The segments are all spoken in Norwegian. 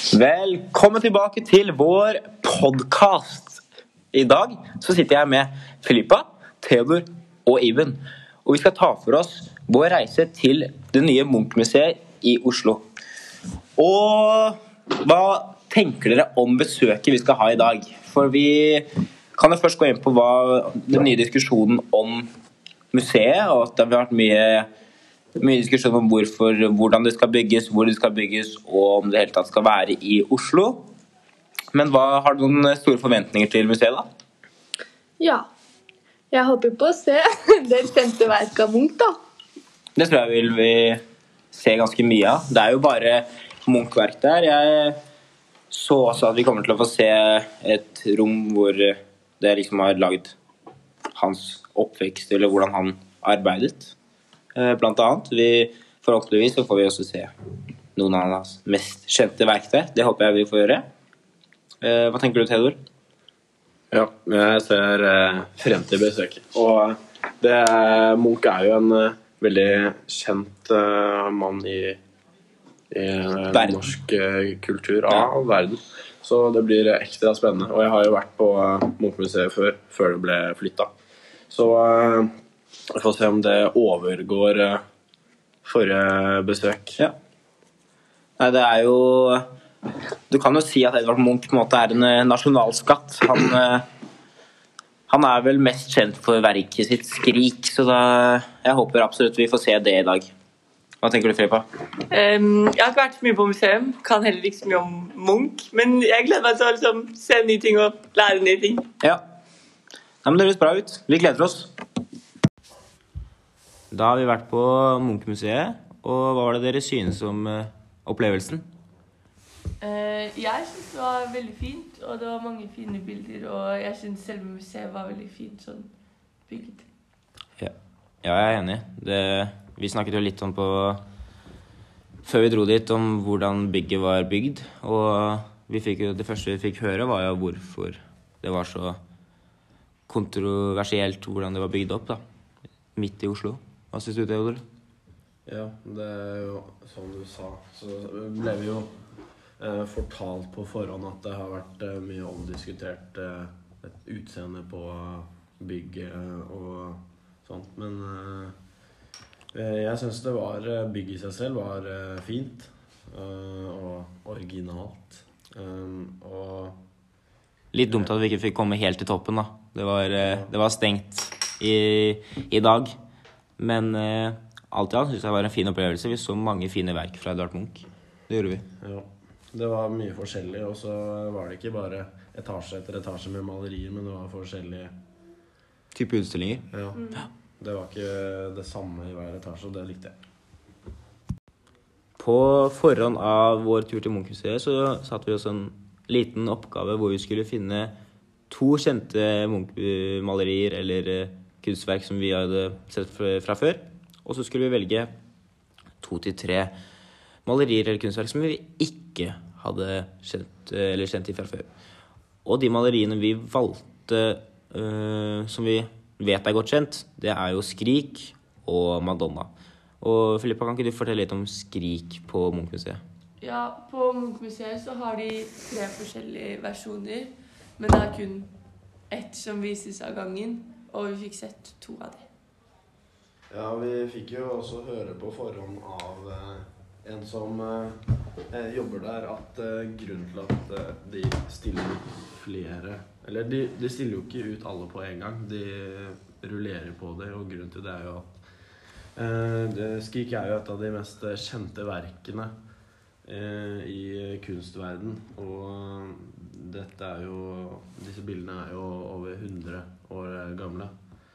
Velkommen tilbake til vår podkast. I dag så sitter jeg med Filippa, Theodor og Iben. Og vi skal ta for oss vår reise til det nye Munch-museet i Oslo. Og hva tenker dere om besøket vi skal ha i dag? For vi kan jo først gå inn på hva den nye diskusjonen om museet, og at det har vært mye mye diskusjon om hvorfor, hvordan det skal bygges, hvor det skal bygges, og om det hele tatt skal være i Oslo. Men hva, har du noen store forventninger til museet, da? Ja. Jeg håper på å se det kjente verket av Munch, da. Det tror jeg vil vi se ganske mye av. Det er jo bare Munch-verk der. Jeg så også at vi kommer til å få se et rom hvor det liksom har lagd hans oppvekst, eller hvordan han arbeidet. Eh, blant annet. Vi, forhåpentligvis så får vi også se noen av hans mest kjente verktøy. Det håper jeg vi får gjøre. Eh, hva tenker du, Theodor? Ja, jeg ser eh, frem til besøket. Og det, Munch er jo en veldig kjent mann i, i norsk kultur av verden. Så det blir ekstra spennende. Og jeg har jo vært på Munch-museet før, før det ble flytta. Så vi får se om det overgår uh, forrige besøk. Ja. Nei, det er jo Du kan jo si at Edvard Munch på en måte er en uh, nasjonalskatt. Han, uh, han er vel mest kjent for verket sitt 'Skrik', så da, jeg håper absolutt vi får se det i dag. Hva tenker du, Filippa? Um, jeg har ikke vært så mye på museum, kan heller ikke så mye om Munch. Men jeg gleder meg til å liksom, se nye ting og lære nye ting. Ja. Nei, men Det høres bra ut. Vi gleder oss. Da har vi vært på Munch-museet, og hva var det dere synes om uh, opplevelsen? Uh, jeg syns det var veldig fint, og det var mange fine bilder. Og jeg syns selve museet var veldig fint sånn bygd. Ja, ja jeg er enig. Det, vi snakket jo litt om på Før vi dro dit, om hvordan bygget var bygd. Og vi fikk det første vi fikk høre, var jo hvorfor det var så kontroversielt hvordan det var bygd opp, da. Midt i Oslo. Hva syns du, Theodor? Ja, det er jo som du sa, så ble vi jo eh, fortalt på forhånd at det har vært eh, mye omdiskutert eh, et utseende på bygget og sånt. Men eh, jeg syns det var eh, Bygget i seg selv var eh, fint og originalt. og Litt dumt at vi ikke fikk komme helt til toppen, da. Det var, det var stengt i, i dag. Men eh, alt i alt syns jeg var en fin opplevelse. Vi så mange fine verk fra Edvard Munch. Det gjorde vi. Ja. Det var mye forskjellig, og så var det ikke bare etasje etter etasje med malerier, men det var forskjellige Type utstillinger? Ja. Mm. Det var ikke det samme i hver etasje, og det likte jeg. På forhånd av vår tur til Munch-museet så satte vi oss en liten oppgave hvor vi skulle finne to kjente Munch-malerier eller eh, kunstverk som vi hadde sett fra før. Og så skulle vi velge to til tre malerier eller kunstverk som vi ikke hadde kjent, eller kjent til fra før. Og de maleriene vi valgte, uh, som vi vet er godt kjent, det er jo 'Skrik' og 'Madonna'. Og Filippa, kan ikke du fortelle litt om 'Skrik' på Munch-museet? Ja, på Munch-museet så har de tre forskjellige versjoner, men det er kun ett som vises av gangen. Og vi fikk sett to av dem. Ja, vi fikk jo også høre på forhånd av eh, en som eh, eh jobber der, at grunnen til at de stiller flere Eller de, de, stiller jo ikke ut alle på en gang. De rullerer på det, og grunnen til det er jo at eh, Skrik er jo et av de mest kjente verkene i kunstverden. Og dette er jo Disse bildene er jo over 100 år gamle.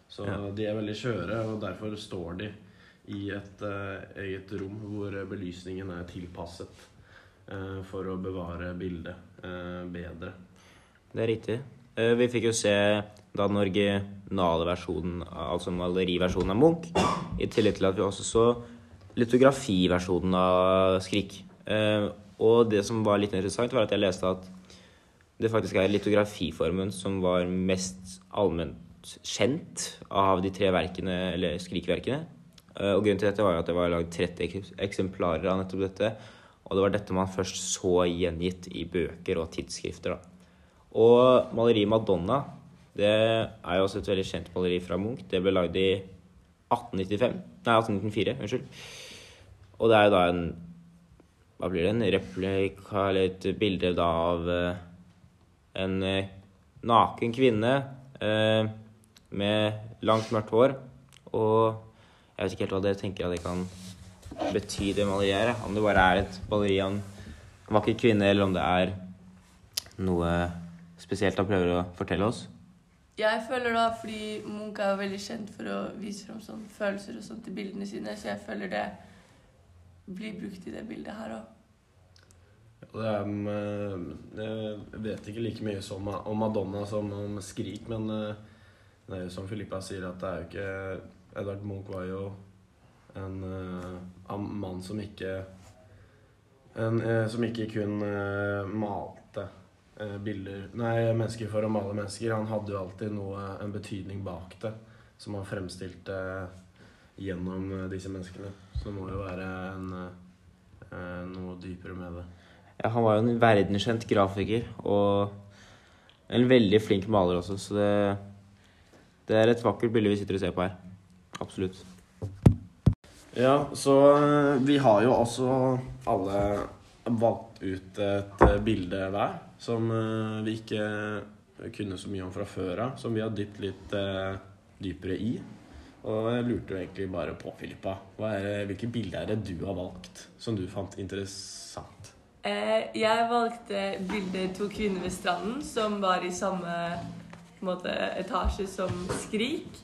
Så ja. de er veldig skjøre, og derfor står de i et uh, eget rom hvor belysningen er tilpasset uh, for å bevare bildet uh, bedre. Det er riktig. vi fikk jo se den originale versjonen, altså maleriversjonen av Munch, i tillegg til at vi også så litografiversjonen av Skrik. Og det som var litt interessant, var at jeg leste at det faktisk er litografiformen som var mest allment kjent av de tre verkene, eller skrikverkene. Eh, og grunnen til dette var at det var lagd 30 eksemplarer av nettopp dette. Og det var dette man først så gjengitt i bøker og tidsskrifter. da. Og maleriet 'Madonna' det er jo også et veldig kjent maleri fra Munch. Det ble lagd i 1895 Nei, 1894. Unnskyld. Og det er jo da en Hva blir det? En replika eller et bilde da av eh, en eh, naken kvinne eh, med langt, mørkt hår. Og jeg vet ikke helt hva dere tenker at det kan bety, det maleriet. Om det bare er et maleri av en vakker kvinne, eller om det er noe spesielt han prøver å fortelle oss. Jeg føler da, fordi Munch er veldig kjent for å vise fram sånn følelser og sånt i bildene sine, så jeg føler det blir brukt i det bildet her òg. Mm, jeg vet ikke like mye om Madonna som om Skrik, men eh, det er jo som Filippa sier, at det er jo ikke Edvard Munch var jo en en mann som ikke en, eh, Som ikke kun eh, malte eh, bilder Nei, mennesker for å male mennesker. Han hadde jo alltid noe, en betydning bak det, som han fremstilte gjennom eh, disse menneskene. Så det må jo være en, eh, noe dypere med det. Ja, han var jo en verdenskjent grafiker og en veldig flink maler også, så det, det er et vakkert bilde vi sitter og ser på her. Absolutt. Ja, så eh, vi har jo også alle valgt ut et eh, bilde hver som vi ikke kunne så mye om fra før av, som vi har dypt litt dypere i. Og jeg lurte jo egentlig bare på, Filippa, er hvilke bilder er det du har valgt som du fant interessant? Eh, jeg valgte bildet 'To kvinner ved stranden', som var i samme måte, etasje som 'Skrik'.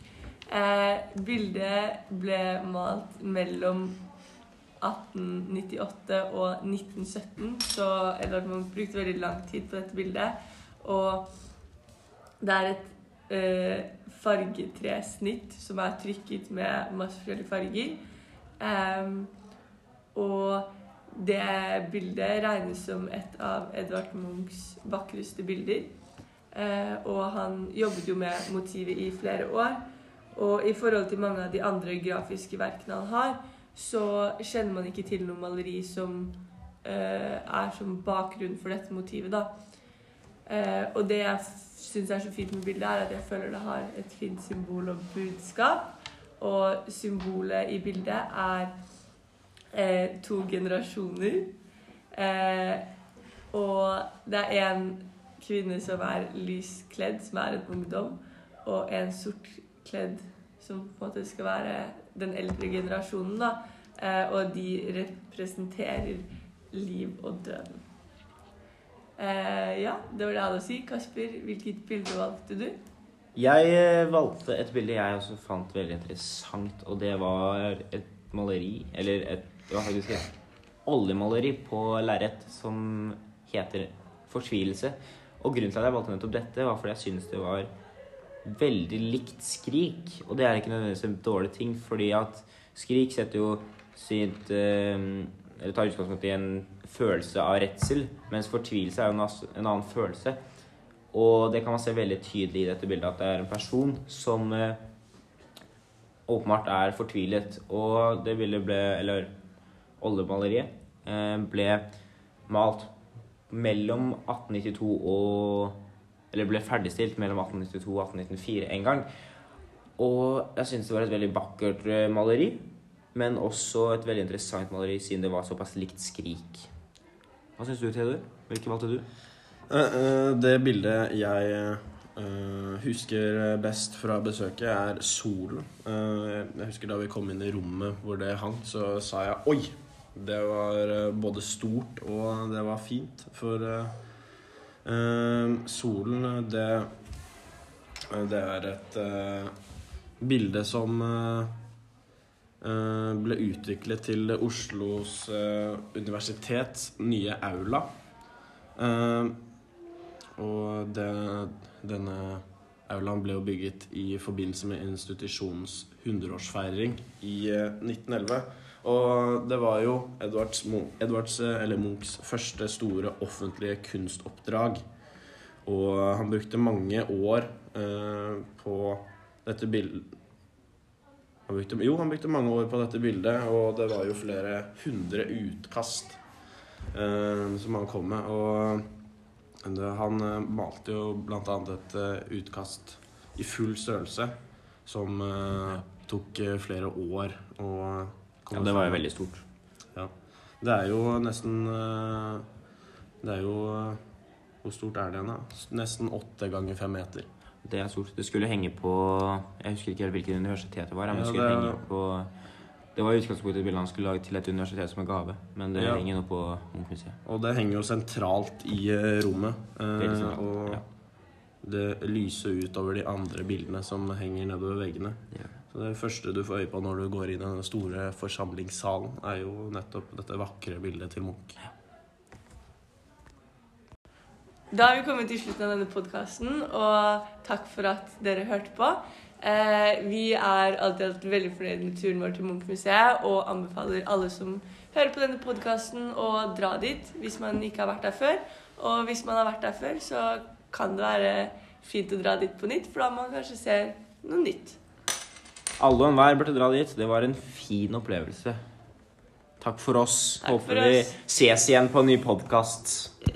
Eh, bildet ble malt mellom 1898 og 1917, så Edvard Munch brukte veldig lang tid på dette bildet. Og det er et eh, fargetresnitt som er trykket med masse forskjellige farger. Um, og det bildet regnes som et av Edvard Munchs vakreste bilder. Uh, og han jobbet jo med motivet i flere år. Og i forhold til mange av de andre grafiske verkene han har, så kjenner man ikke til noe maleri som uh, er som bakgrunn for dette motivet, da. Eh, og det jeg syns er så fint med bildet, er at jeg føler det har et fint symbol og budskap. Og symbolet i bildet er eh, to generasjoner. Eh, og det er en kvinne som er lyskledd, som er en ungdom, og en sortkledd som på en måte skal være den eldre generasjonen. da. Eh, og de representerer liv og døden. Eh, ja, det var det jeg hadde å si. Kasper, hvilket bilde valgte du? Jeg eh, valgte et bilde jeg også fant veldig interessant, og det var et maleri Eller et, det var faktisk et oljemaleri på lerret som heter 'Fortvilelse'. Og grunnen til at jeg valgte nettopp dette, var fordi jeg syntes det var veldig likt Skrik. Og det er ikke nødvendigvis en dårlig ting, fordi at Skrik setter jo sitt eh, Eller tar utgangspunkt i en følelse av redsel, mens fortvilelse er jo en, annen følelse. Og det kan man se veldig tydelig i dette bildet, at det er en person som eh, åpenbart er fortvilet. Og det bildet ble, eller oljemaleriet, eh, ble malt mellom 1892 og Eller ble ferdigstilt mellom 1892 og 1894 en gang. Og jeg syns det var et veldig vakkert eh, maleri, men også et veldig interessant maleri siden det var såpass likt Skrik. Hva syns du, Theodor? Hvilke valgte du? Eh, eh, Det bildet jeg eh, husker best fra besøket, er solen. Jeg husker da vi kom inn i rommet hvor det hang, så sa jeg 'oi'. Det var både stort og det var fint. For solen, det Det er et bilde som ble utviklet til Oslos eh, universitets nye aula. Eh, og det, denne aulaen ble jo bygget i forbindelse med institusjonens 100-årsfeiring i eh, 1911. Og det var jo Edvards, Edvards eh, eller Munchs første store offentlige kunstoppdrag. Og han brukte mange år eh, på dette bildet han brukte, Jo, han brukte mange år på dette bildet, og det var jo flere hundre utkast eh, som han kom med. Og det, han eh, malte jo annet et eh, utkast i full størrelse som eh, tok eh, flere år å komme Ja, det var jo veldig stort. Det er jo nesten eh, Det er jo eh, Hvor stort er det igjen, da? Nesten åtte ganger fem meter. Det er stort. Det skulle henge på Jeg husker ikke helt hvilket universitet det var. Men Ja, det skulle det- henge på Det var i utgangspunktet bildet bilde han skulle lage til et universitet som en gave. Men det Ja. henger nå på Munch-museet. Og det henger jo sentralt i eh, rommet. eh, sentralt, og ja. det lyser utover de andre bildene som henger nedover veggene. Ja. Så det første du får øye på når du går inn i den store forsamlingssalen, er jo nettopp dette vakre bildet til Munch. Da har vi kommet til slutten av denne podkasten, og takk for at dere hørte på. Eh, vi er alltid, alltid veldig fornøyd med turen vår til Munch-museet og anbefaler alle som hører på denne podkasten, å dra dit hvis man ikke har vært der før. Og hvis man har vært der før, så kan det være fint å dra dit på nytt, for da man kanskje ser noe nytt. Alle og enhver burde dra dit. Det var en fin opplevelse. Takk for oss. Takk for Håper vi ses igjen på en ny podkast.